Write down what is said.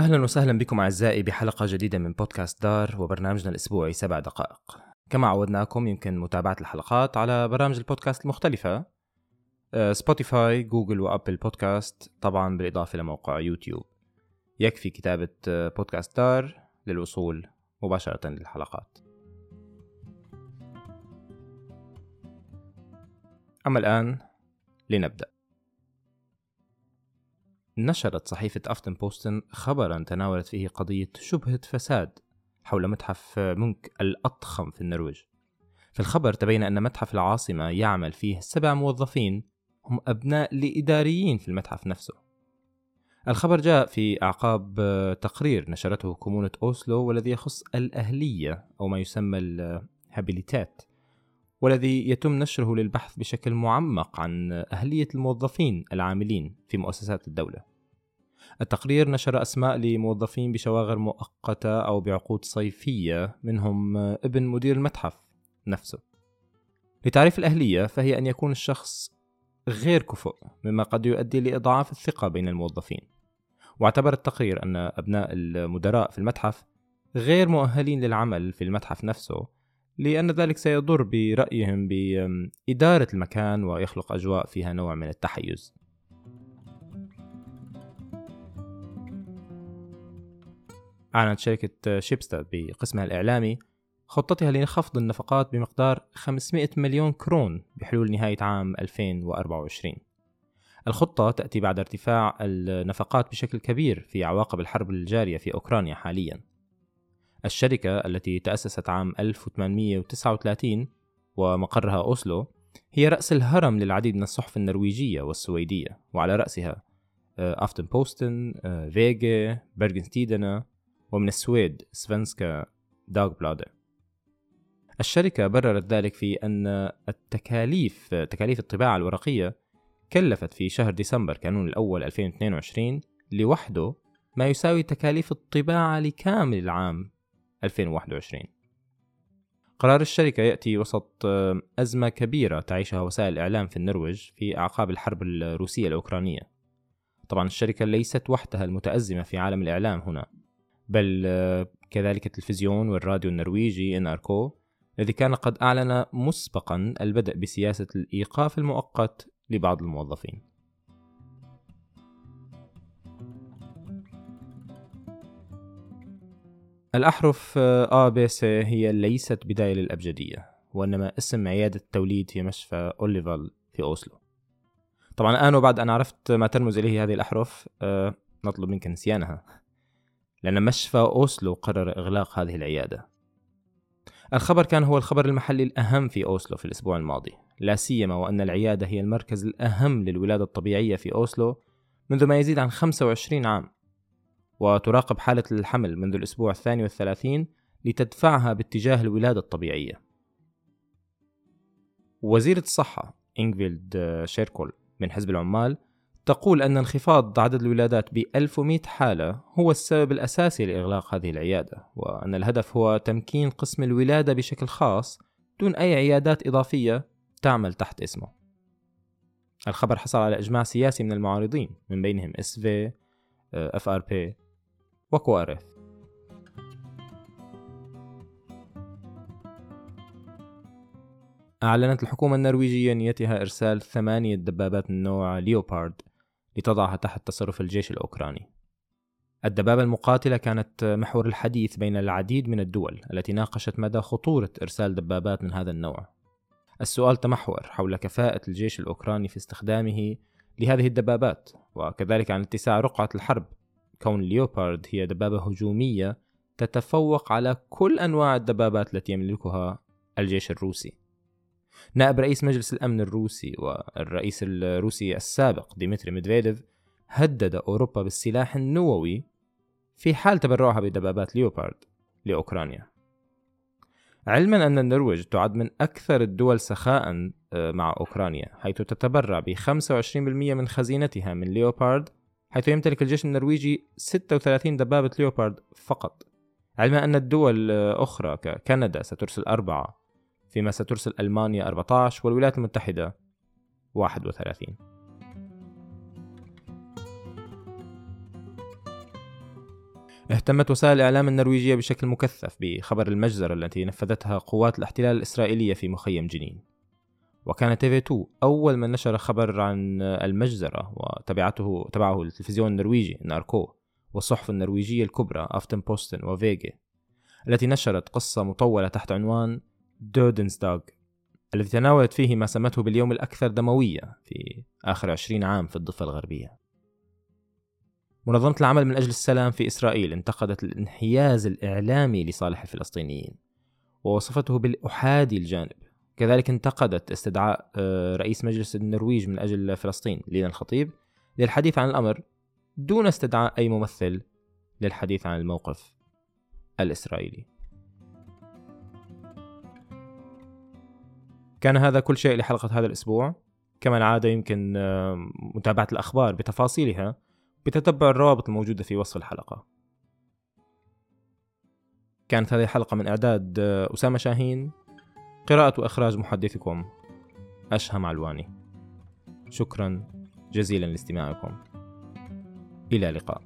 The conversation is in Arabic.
أهلا وسهلا بكم أعزائي بحلقة جديدة من بودكاست دار وبرنامجنا الأسبوعي سبع دقائق. كما عودناكم يمكن متابعة الحلقات على برامج البودكاست المختلفة. سبوتيفاي جوجل وأبل بودكاست طبعا بالإضافة لموقع يوتيوب. يكفي كتابة آه، بودكاست دار للوصول مباشرة للحلقات. أما الآن لنبدأ. نشرت صحيفة أفتن بوستن خبرا تناولت فيه قضية شبهة فساد حول متحف مونك الأضخم في النرويج في الخبر تبين أن متحف العاصمة يعمل فيه سبع موظفين هم أبناء لإداريين في المتحف نفسه الخبر جاء في أعقاب تقرير نشرته كومونة أوسلو والذي يخص الأهلية أو ما يسمى ال habilitet والذي يتم نشره للبحث بشكل معمق عن أهلية الموظفين العاملين في مؤسسات الدولة. التقرير نشر أسماء لموظفين بشواغر مؤقتة أو بعقود صيفية منهم ابن مدير المتحف نفسه. لتعريف الأهلية فهي أن يكون الشخص غير كفؤ مما قد يؤدي لإضعاف الثقة بين الموظفين. واعتبر التقرير أن أبناء المدراء في المتحف غير مؤهلين للعمل في المتحف نفسه لأن ذلك سيضر برأيهم بإدارة المكان ويخلق أجواء فيها نوع من التحيز. أعلنت شركة شيبستاد بقسمها الإعلامي خطتها لخفض النفقات بمقدار 500 مليون كرون بحلول نهاية عام 2024 الخطة تأتي بعد ارتفاع النفقات بشكل كبير في عواقب الحرب الجارية في أوكرانيا حالياً. الشركة التي تأسست عام 1839 ومقرها أوسلو هي رأس الهرم للعديد من الصحف النرويجية والسويدية وعلى رأسها أفتن بوستن، فيجي، برغنستيدنا ومن السويد سفنسكا داغ بلادر الشركة بررت ذلك في أن التكاليف تكاليف الطباعة الورقية كلفت في شهر ديسمبر كانون الأول 2022 لوحده ما يساوي تكاليف الطباعة لكامل العام 2021 قرار الشركة يأتي وسط آه، أزمة كبيرة تعيشها وسائل الإعلام في النرويج في أعقاب الحرب الروسية الأوكرانية. طبعا الشركة ليست وحدها المتأزمة في عالم الإعلام هنا. بل آه، كذلك التلفزيون والراديو النرويجي إن أركو الذي كان قد أعلن مسبقا البدء بسياسة الإيقاف المؤقت لبعض الموظفين. الأحرف آ ب س هي ليست بداية للأبجدية وإنما اسم عيادة توليد في مشفى أوليفال في أوسلو. طبعا الآن وبعد أن عرفت ما ترمز إليه هذه الأحرف أه نطلب منك نسيانها. لأن مشفى أوسلو قرر إغلاق هذه العيادة. الخبر كان هو الخبر المحلي الأهم في أوسلو في الأسبوع الماضي لا سيما وأن العيادة هي المركز الأهم للولادة الطبيعية في أوسلو منذ ما يزيد عن 25 عام. وتراقب حالة الحمل منذ الأسبوع الثاني والثلاثين لتدفعها باتجاه الولادة الطبيعية. وزيرة الصحة إنجفيلد شيركول من حزب العمال تقول أن انخفاض عدد الولادات ب 1100 حالة هو السبب الأساسي لإغلاق هذه العيادة وأن الهدف هو تمكين قسم الولادة بشكل خاص دون أي عيادات إضافية تعمل تحت اسمه. الخبر حصل على إجماع سياسي من المعارضين من بينهم آر بي وكوارث أعلنت الحكومة النرويجية نيتها إرسال ثمانية دبابات من نوع ليوبارد. لتضعها تحت تصرف الجيش الأوكراني. الدبابة المقاتلة كانت محور الحديث بين العديد من الدول التي ناقشت مدى خطورة إرسال دبابات من هذا النوع. السؤال تمحور حول كفاءة الجيش الأوكراني في استخدامه لهذه الدبابات وكذلك عن اتساع رقعة الحرب. كون ليوبارد هي دبابة هجومية تتفوق على كل أنواع الدبابات التي يملكها الجيش الروسي. نائب رئيس مجلس الأمن الروسي والرئيس الروسي السابق ديمتري ميدفيديف هدد أوروبا بالسلاح النووي في حال تبرعها بدبابات ليوبارد لأوكرانيا. علما أن النرويج تعد من أكثر الدول سخاء آه، مع أوكرانيا حيث تتبرع ب 25% من خزينتها من ليوبارد حيث يمتلك الجيش النرويجي 36 دبابة ليوبارد فقط. علما أن الدول أخرى ككندا سترسل أربعة فيما سترسل ألمانيا 14 والولايات المتحدة 31 اهتمت وسائل الإعلام النرويجية بشكل مكثف بخبر المجزرة التي نفذتها قوات الاحتلال الإسرائيلية في مخيم جنين. وكان تي في 2 أول من نشر خبر عن المجزرة وتبعته تبعه التلفزيون النرويجي ناركو والصحف النرويجية الكبرى أفتن بوستن وفيجي التي نشرت قصة مطولة تحت عنوان دودنسداغ الذي تناولت فيه ما سمته باليوم الأكثر دموية في آخر عشرين عام في الضفة الغربية. منظمة العمل من أجل السلام في إسرائيل انتقدت الانحياز الإعلامي لصالح الفلسطينيين ووصفته بالأحادي الجانب. كذلك انتقدت استدعاء آه، رئيس مجلس النرويج من أجل فلسطين لينا الخطيب للحديث عن الأمر دون استدعاء أي ممثل للحديث عن الموقف الإسرائيلي. كان هذا كل شيء لحلقة هذا الأسبوع. كما العادة يمكن متابعة الأخبار بتفاصيلها بتتبع الروابط الموجودة في وصف الحلقة. كانت هذه الحلقة من إعداد آه، أسامة شاهين. قراءة وإخراج محدثكم أشهم علواني شكرا جزيلا لاستماعكم. إلى اللقاء.